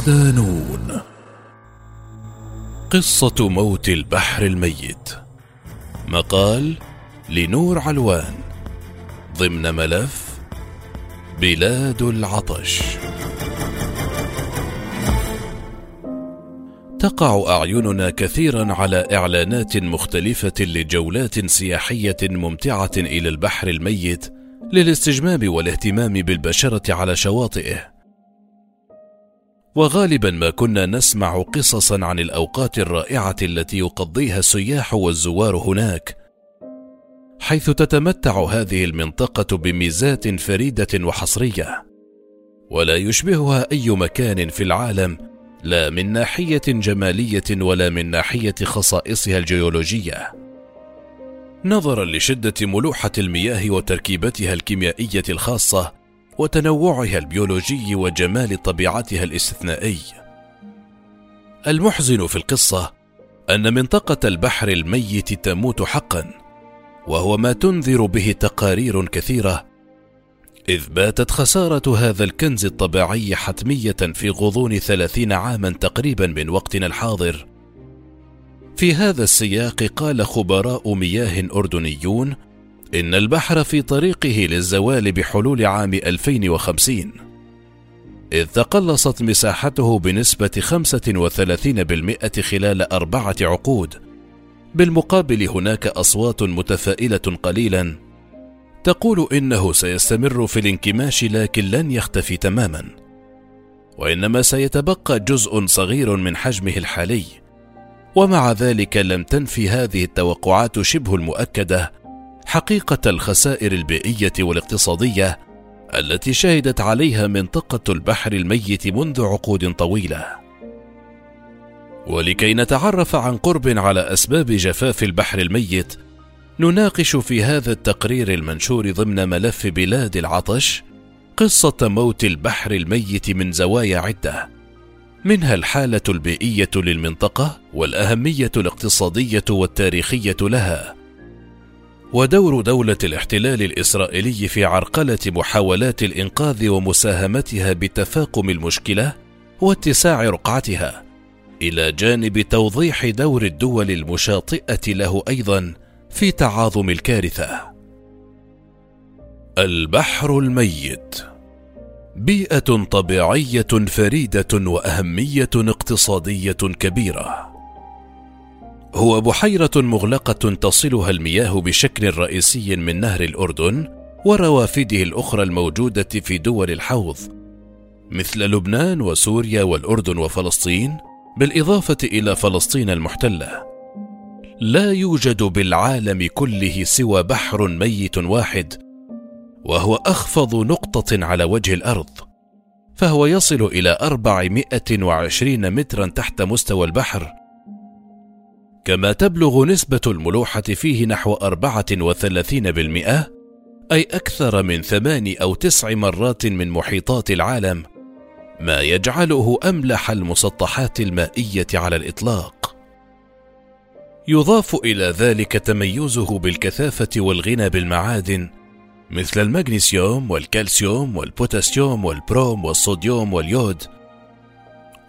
صدانون قصة موت البحر الميت. مقال لنور علوان. ضمن ملف بلاد العطش. تقع أعيننا كثيرا على إعلانات مختلفة لجولات سياحية ممتعة إلى البحر الميت للاستجمام والاهتمام بالبشرة على شواطئه. وغالبا ما كنا نسمع قصصا عن الأوقات الرائعة التي يقضيها السياح والزوار هناك. حيث تتمتع هذه المنطقة بميزات فريدة وحصرية. ولا يشبهها أي مكان في العالم لا من ناحية جمالية ولا من ناحية خصائصها الجيولوجية. نظرا لشدة ملوحة المياه وتركيبتها الكيميائية الخاصة وتنوعها البيولوجي وجمال طبيعتها الاستثنائي. المحزن في القصة أن منطقة البحر الميت تموت حقا وهو ما تنذر به تقارير كثيرة إذ باتت خسارة هذا الكنز الطبيعي حتمية في غضون ثلاثين عاما تقريبا من وقتنا الحاضر. في هذا السياق قال خبراء مياه أردنيون إن البحر في طريقه للزوال بحلول عام 2050 إذ تقلصت مساحته بنسبة 35% خلال أربعة عقود. بالمقابل هناك أصوات متفائلة قليلا تقول إنه سيستمر في الانكماش لكن لن يختفي تماما. وإنما سيتبقى جزء صغير من حجمه الحالي. ومع ذلك لم تنفي هذه التوقعات شبه المؤكدة حقيقة الخسائر البيئية والاقتصادية التي شهدت عليها منطقة البحر الميت منذ عقود طويلة. ولكي نتعرف عن قرب على أسباب جفاف البحر الميت نناقش في هذا التقرير المنشور ضمن ملف بلاد العطش قصة موت البحر الميت من زوايا عدة. منها الحالة البيئية للمنطقة والأهمية الاقتصادية والتاريخية لها. ودور دولة الاحتلال الإسرائيلي في عرقلة محاولات الإنقاذ ومساهمتها بتفاقم المشكلة واتساع رقعتها. إلى جانب توضيح دور الدول المشاطئة له أيضا في تعاظم الكارثة. البحر الميت. بيئة طبيعية فريدة وأهمية اقتصادية كبيرة. هو بحيرة مغلقة تصلها المياه بشكل رئيسي من نهر الأردن وروافده الأخرى الموجودة في دول الحوض مثل لبنان وسوريا والأردن وفلسطين بالإضافة إلى فلسطين المحتلة. لا يوجد بالعالم كله سوى بحر ميت واحد وهو أخفض نقطة على وجه الأرض فهو يصل إلى 420 مترا تحت مستوى البحر. كما تبلغ نسبة الملوحة فيه نحو 34% أي أكثر من ثمان أو تسع مرات من محيطات العالم ما يجعله أملح المسطحات المائية على الإطلاق. يضاف إلى ذلك تميزه بالكثافة والغنى بالمعادن مثل المغنيسيوم والكالسيوم والبوتاسيوم والبروم والصوديوم واليود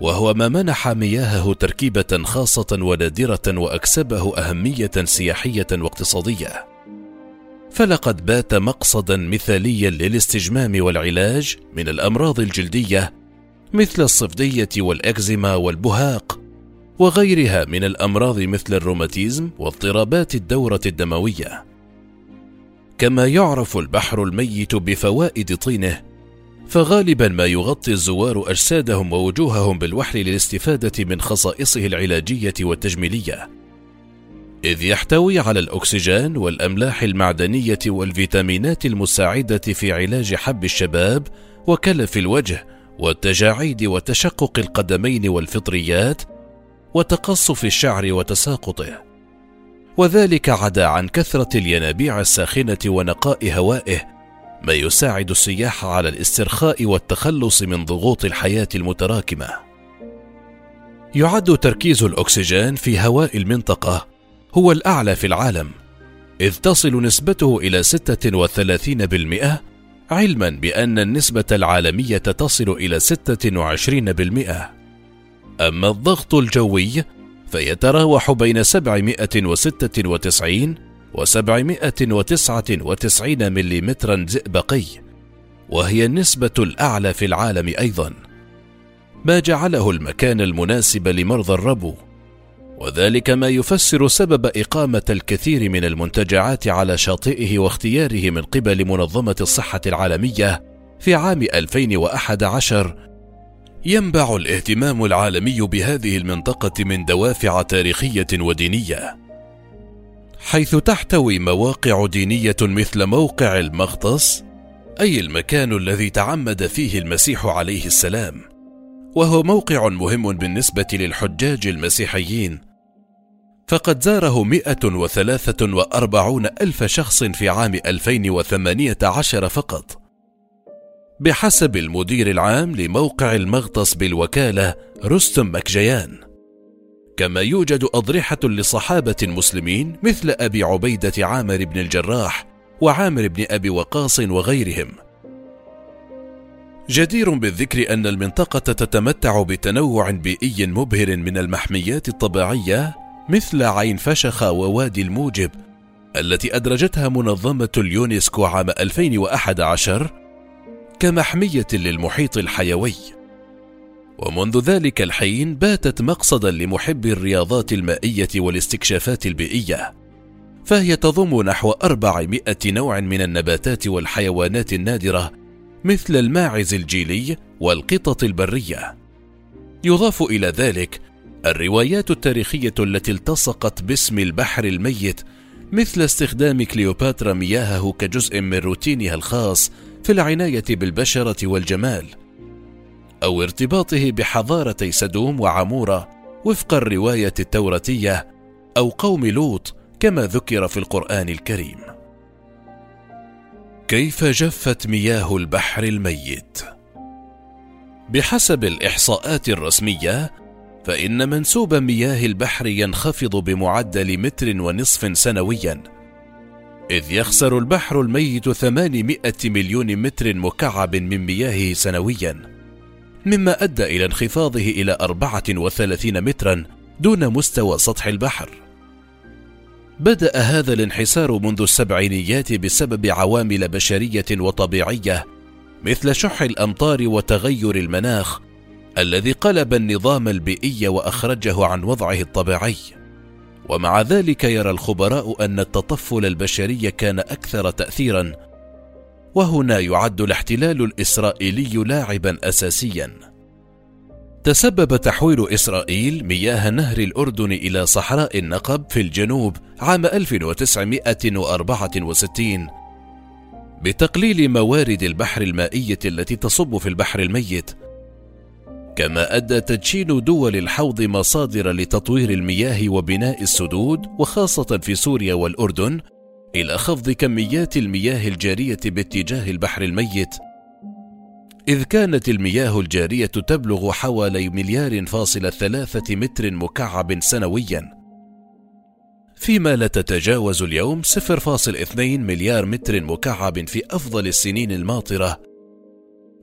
وهو ما منح مياهه تركيبة خاصة ونادرة وأكسبه أهمية سياحية واقتصادية. فلقد بات مقصدا مثاليا للاستجمام والعلاج من الأمراض الجلدية مثل الصدفية والأكزيما والبهاق وغيرها من الأمراض مثل الروماتيزم واضطرابات الدورة الدموية كما يعرف البحر الميت بفوائد طينه فغالبا ما يغطي الزوار أجسادهم ووجوههم بالوحل للاستفادة من خصائصه العلاجية والتجميلية. إذ يحتوي على الأكسجين والأملاح المعدنية والفيتامينات المساعدة في علاج حب الشباب وكلف الوجه والتجاعيد وتشقق القدمين والفطريات وتقصف الشعر وتساقطه. وذلك عدا عن كثرة الينابيع الساخنة ونقاء هوائه ما يساعد السياح على الاسترخاء والتخلص من ضغوط الحياة المتراكمة يعد تركيز الأكسجين في هواء المنطقة هو الأعلى في العالم إذ تصل نسبته إلى 36% علما بأن النسبة العالمية تصل إلى 26%. أما الضغط الجوي فيتراوح بين 796 و 799 ملم زئبقي وهي النسبة الأعلى في العالم أيضا. ما جعله المكان المناسب لمرضى الربو وذلك ما يفسر سبب إقامة الكثير من المنتجعات على شاطئه واختياره من قبل منظمة الصحة العالمية في عام 2011 ينبع الاهتمام العالمي بهذه المنطقة من دوافع تاريخية ودينية. حيث تحتوي مواقع دينية مثل موقع المغطس أي المكان الذي تعمد فيه المسيح عليه السلام وهو موقع مهم بالنسبة للحجاج المسيحيين. فقد زاره 143 ألف شخص في عام 2018 فقط. بحسب المدير العام لموقع المغطس بالوكالة رستم مكجيان. كما يوجد أضرحة لصحابة مسلمين مثل أبي عبيدة عامر بن الجراح وعامر بن أبي وقاص وغيرهم جدير بالذكر أن المنطقة تتمتع بتنوع بيئي مبهر من المحميات الطبيعية مثل عين فشخ ووادي الموجب التي أدرجتها منظمة اليونسكو عام 2011 كمحمية للمحيط الحيوي. ومنذ ذلك الحين باتت مقصدا لمحبي الرياضات المائية والاستكشافات البيئية. فهي تضم نحو 400 نوع من النباتات والحيوانات النادرة مثل الماعز الجيلي والقطط البرية. يضاف إلى ذلك الروايات التاريخية التي التصقت باسم البحر الميت مثل استخدام كليوباترا مياهه كجزء من روتينها الخاص في العناية بالبشرة والجمال، أو ارتباطه بحضارتي سدوم وعمورة وفق الرواية التوراتية أو قوم لوط كما ذكر في القرآن الكريم. كيف جفت مياه البحر الميت؟ بحسب الإحصاءات الرسمية فإن منسوب مياه البحر ينخفض بمعدل متر ونصف سنويا إذ يخسر البحر الميت 800 مليون متر مكعب من مياهه سنويا مما أدى إلى انخفاضه إلى 34 مترا دون مستوى سطح البحر. بدأ هذا الانحسار منذ السبعينيات بسبب عوامل بشرية وطبيعية مثل شح الأمطار وتغير المناخ الذي قلب النظام البيئي وأخرجه عن وضعه الطبيعي. ومع ذلك يرى الخبراء أن التطفل البشري كان أكثر تاثيرا وهنا يعد الاحتلال الإسرائيلي لاعبا اساسيا. تسبب تحويل إسرائيل مياه نهر الأردن إلى صحراء النقب في الجنوب عام 1964 بتقليل موارد البحر المائية التي تصب في البحر الميت. كما أدى تدشين دول الحوض مصادر لتطوير المياه وبناء السدود وخاصة في سوريا والأردن إلى خفض كميات المياه الجارية باتجاه البحر الميت إذ كانت المياه الجارية تبلغ حوالي مليار فاصل ثلاثة متر مكعب سنويا. فيما لا تتجاوز اليوم 0.2 مليار متر مكعب في أفضل السنين الماطرة.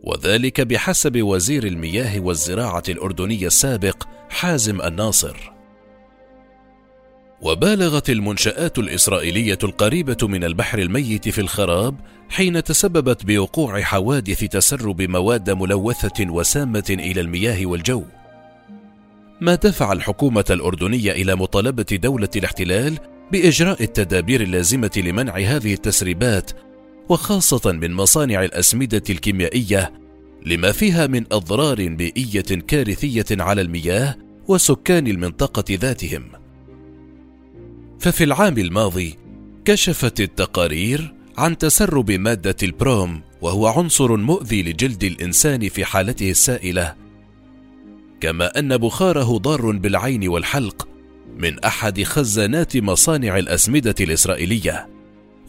وذلك بحسب وزير المياه والزراعة الأردني السابق حازم الناصر. وبالغت المنشآت الإسرائيلية القريبة من البحر الميت في الخراب حين تسببت بوقوع حوادث تسرب مواد ملوثة وسامة إلى المياه والجو ما دفع الحكومة الأردنية إلى مطالبة دولة الاحتلال بإجراء التدابير اللازمة لمنع هذه التسريبات وخاصة من مصانع الأسمدة الكيميائية لما فيها من أضرار بيئية كارثية على المياه وسكان المنطقة ذاتهم. ففي العام الماضي كشفت التقارير عن تسرب مادة البروم وهو عنصر مؤذي لجلد الإنسان في حالته السائلة، كما أن بخاره ضار بالعين والحلق من أحد خزانات مصانع الأسمدة الإسرائيلية.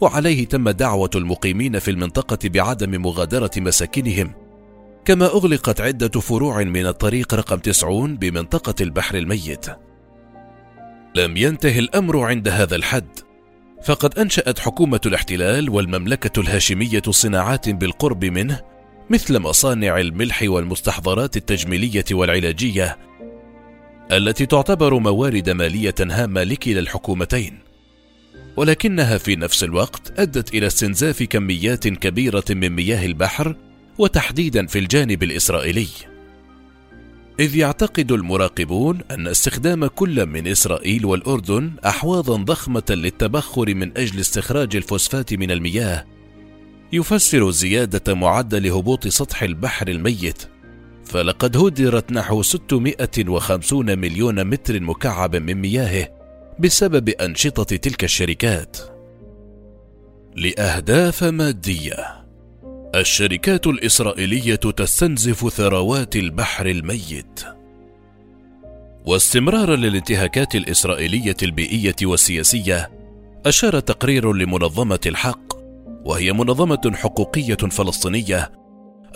وعليه تم دعوة المقيمين في المنطقة بعدم مغادرة مساكنهم. كما أغلقت عدة فروع من الطريق رقم 90 بمنطقة البحر الميت. لم ينتهي الأمر عند هذا الحد. فقد أنشأت حكومة الاحتلال والمملكة الهاشمية صناعات بالقرب منه مثل مصانع الملح والمستحضرات التجميلية والعلاجية التي تعتبر موارد مالية هامة لكلا الحكومتين. ولكنها في نفس الوقت أدت إلى استنزاف كميات كبيرة من مياه البحر وتحديدا في الجانب الإسرائيلي. إذ يعتقد المراقبون أن استخدام كل من إسرائيل والأردن أحواضا ضخمة للتبخر من أجل استخراج الفوسفات من المياه يفسر زيادة معدل هبوط سطح البحر الميت. فلقد هدرت نحو 650 مليون متر مكعب من مياهه بسبب أنشطة تلك الشركات. لأهداف مادية. الشركات الإسرائيلية تستنزف ثروات البحر الميت. واستمرارا للانتهاكات الإسرائيلية البيئية والسياسية أشار تقرير لمنظمة الحق وهي منظمة حقوقية فلسطينية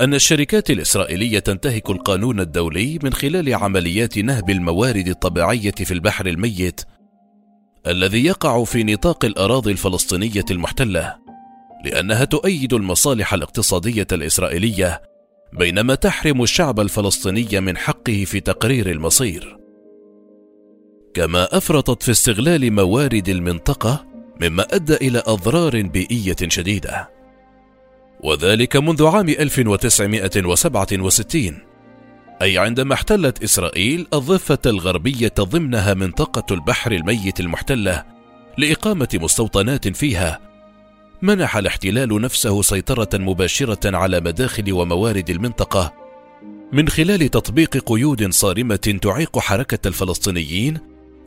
أن الشركات الإسرائيلية تنتهك القانون الدولي من خلال عمليات نهب الموارد الطبيعية في البحر الميت الذي يقع في نطاق الأراضي الفلسطينية المحتلة. لأنها تؤيد المصالح الاقتصادية الإسرائيلية بينما تحرم الشعب الفلسطيني من حقه في تقرير المصير. كما أفرطت في استغلال موارد المنطقة مما أدى إلى أضرار بيئية شديدة. وذلك منذ عام 1967 أي عندما احتلت إسرائيل الضفة الغربية ضمنها منطقة البحر الميت المحتلة لإقامة مستوطنات فيها منح الاحتلال نفسه سيطرة مباشرة على مداخل وموارد المنطقة من خلال تطبيق قيود صارمة تعيق حركة الفلسطينيين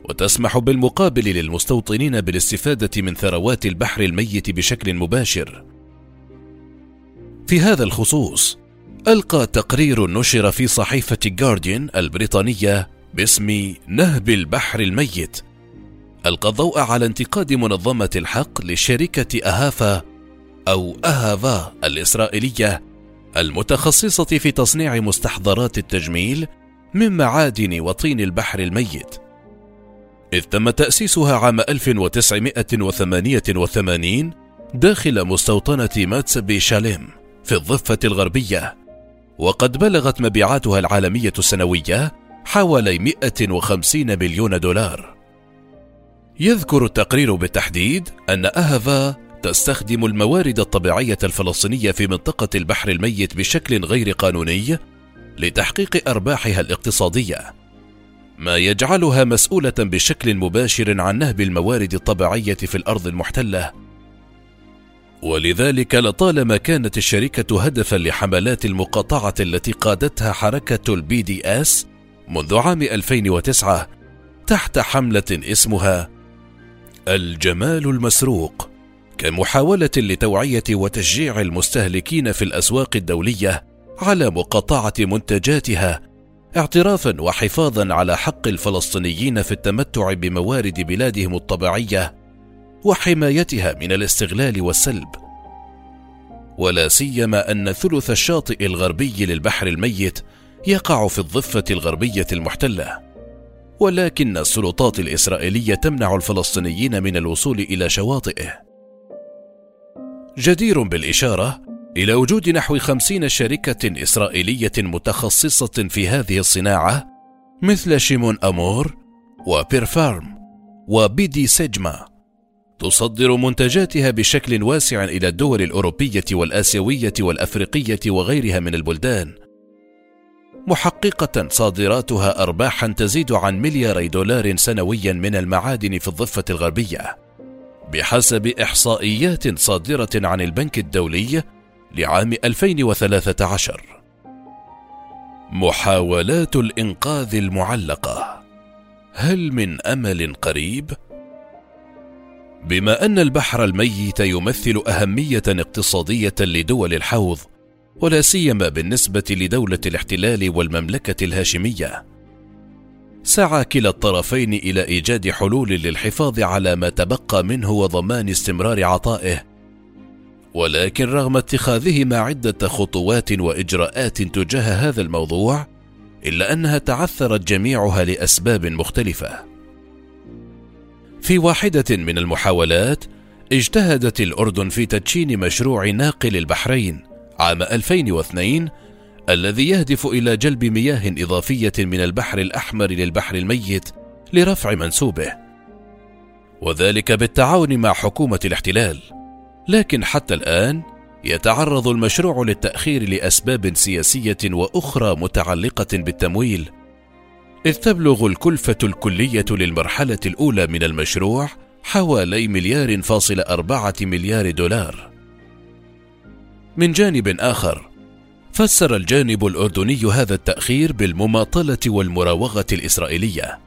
وتسمح بالمقابل للمستوطنين بالاستفادة من ثروات البحر الميت بشكل مباشر. في هذا الخصوص، ألقى تقرير نشر في صحيفة جارديان البريطانية باسم نهب البحر الميت ألقى الضوء على انتقاد منظمة الحق لشركة أهافا أو أهافا الإسرائيلية المتخصصة في تصنيع مستحضرات التجميل من معادن وطين البحر الميت. إذ تم تأسيسها عام 1988 داخل مستوطنة ماتسبي شاليم في الضفة الغربية وقد بلغت مبيعاتها العالمية السنوية حوالي 150 مليون دولار. يذكر التقرير بالتحديد أن أهفا تستخدم الموارد الطبيعية الفلسطينية في منطقة البحر الميت بشكل غير قانوني لتحقيق أرباحها الاقتصادية، ما يجعلها مسؤولة بشكل مباشر عن نهب الموارد الطبيعية في الأرض المحتلة. ولذلك لطالما كانت الشركة هدفا لحملات المقاطعة التي قادتها حركة ال BDS منذ عام 2009 تحت حملة اسمها الجمال المسروق كمحاولة لتوعية وتشجيع المستهلكين في الأسواق الدولية على مقاطعة منتجاتها اعترافا وحفاظا على حق الفلسطينيين في التمتع بموارد بلادهم الطبيعية وحمايتها من الاستغلال والسلب. ولا سيما أن ثلث الشاطئ الغربي للبحر الميت يقع في الضفة الغربية المحتلة. ولكن السلطات الإسرائيلية تمنع الفلسطينيين من الوصول إلى شواطئه. جدير بالإشارة إلى وجود نحو خمسين شركة إسرائيلية متخصصة في هذه الصناعة مثل شيمون أمور وبيرفارم وبيدي سيجما تصدر منتجاتها بشكل واسع إلى الدول الأوروبية والآسيوية والأفريقية وغيرها من البلدان محققة صادراتها أرباحا تزيد عن ملياري دولار سنويا من المعادن في الضفة الغربية بحسب إحصائيات صادرة عن البنك الدولي لعام 2013 محاولات الإنقاذ المعلقة هل من أمل قريب؟ بما أن البحر الميت يمثل أهمية اقتصادية لدول الحوض ولا سيما بالنسبة لدولة الاحتلال والمملكة الهاشمية. سعى كلا الطرفين إلى إيجاد حلول للحفاظ على ما تبقى منه وضمان استمرار عطائه. ولكن رغم اتخاذهما عدة خطوات وإجراءات تجاه هذا الموضوع، إلا أنها تعثرت جميعها لأسباب مختلفة. في واحدة من المحاولات، اجتهدت الأردن في تدشين مشروع ناقل البحرين عام 2002 الذي يهدف إلى جلب مياه إضافية من البحر الأحمر للبحر الميت لرفع منسوبه. وذلك بالتعاون مع حكومة الاحتلال. لكن حتى الآن يتعرض المشروع للتأخير لأسباب سياسية وأخرى متعلقة بالتمويل. إذ تبلغ الكلفة الكلية للمرحلة الأولى من المشروع حوالي مليار فاصل أربعة مليار دولار. من جانب آخر، فسر الجانب الأردني هذا التأخير بالمماطلة والمراوغة الإسرائيلية،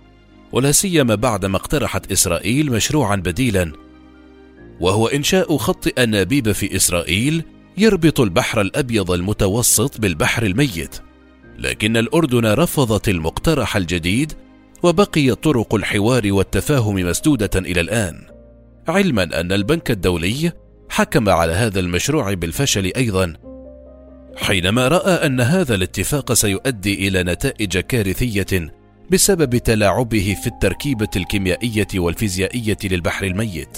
ولا سيما بعدما اقترحت إسرائيل مشروعا بديلا، وهو إنشاء خط أنابيب في إسرائيل يربط البحر الأبيض المتوسط بالبحر الميت. لكن الأردن رفضت المقترح الجديد وبقي طرق الحوار والتفاهم مسدودة إلى الآن علما أن البنك الدولي حكم على هذا المشروع بالفشل أيضا. حينما رأى أن هذا الاتفاق سيؤدي إلى نتائج كارثية بسبب تلاعبه في التركيبة الكيميائية والفيزيائية للبحر الميت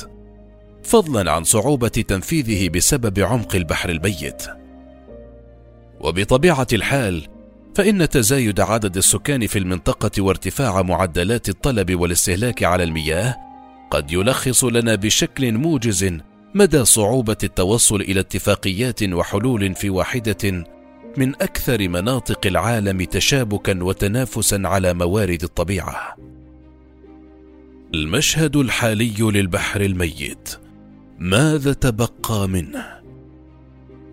فضلا عن صعوبة تنفيذه بسبب عمق البحر الميت. وبطبيعة الحال فإن تزايد عدد السكان في المنطقة وارتفاع معدلات الطلب والاستهلاك على المياه قد يلخص لنا بشكل موجز مدى صعوبة التوصل إلى اتفاقيات وحلول في واحدة من أكثر مناطق العالم تشابكا وتنافسا على موارد الطبيعة. المشهد الحالي للبحر الميت ماذا تبقى منه؟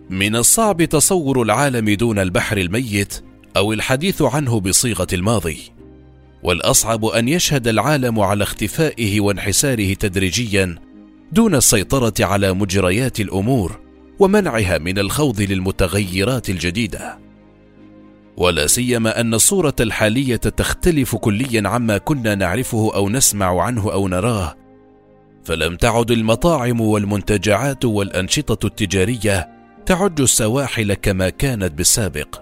من الصعب تصور العالم دون البحر الميت أو الحديث عنه بصيغة الماضي والأصعب أن يشهد العالم على اختفائه وانحساره تدريجيا دون السيطرة على مجريات الأمور ومنعها من الخوض للمتغيرات الجديدة. ولا سيما أن الصورة الحالية تختلف كليا عما كنا نعرفه أو نسمع عنه أو نراه. فلم تعد المطاعم والمنتجعات والأنشطة التجارية تعج السواحل كما كانت بالسابق.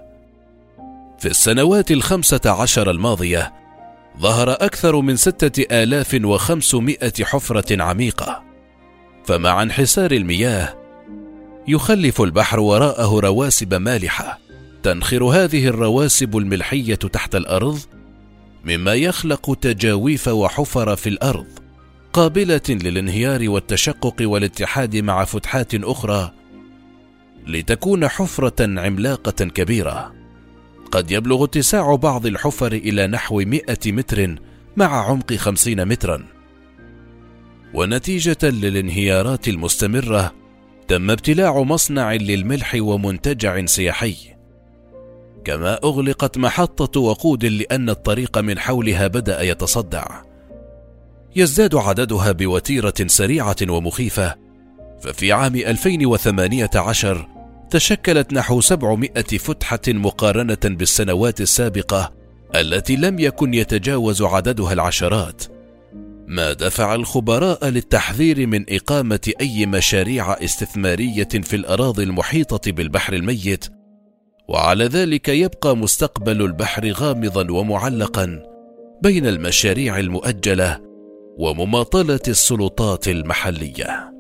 في السنوات الخمسة عشر الماضية ظهر أكثر من ستة آلاف وخمسمائة حفرة عميقة. فمع انحسار المياه. يخلف البحر وراءه رواسب مالحة. تنخر هذه الرواسب الملحية تحت الأرض. مما يخلق تجاويف وحفر في الأرض. قابلة للانهيار والتشقق والاتحاد مع فتحات أخرى. لتكون حفرة عملاقة كبيرة. قد يبلغ اتساع بعض الحفر إلى نحو مئة متر مع عمق خمسين مترا. ونتيجة للانهيارات المستمرة تم ابتلاع مصنع للملح ومنتجع سياحي. كما أغلقت محطة وقود لأن الطريق من حولها بدأ يتصدع. يزداد عددها بوتيرة سريعة ومخيفة. ففي عام 2018 تشكلت نحو 700 فتحة مقارنة بالسنوات السابقة التي لم يكن يتجاوز عددها العشرات. ما دفع الخبراء للتحذير من إقامة أي مشاريع استثمارية في الأراضي المحيطة بالبحر الميت وعلى ذلك يبقى مستقبل البحر غامضا ومعلقا بين المشاريع المؤجلة ومماطلة السلطات المحلية.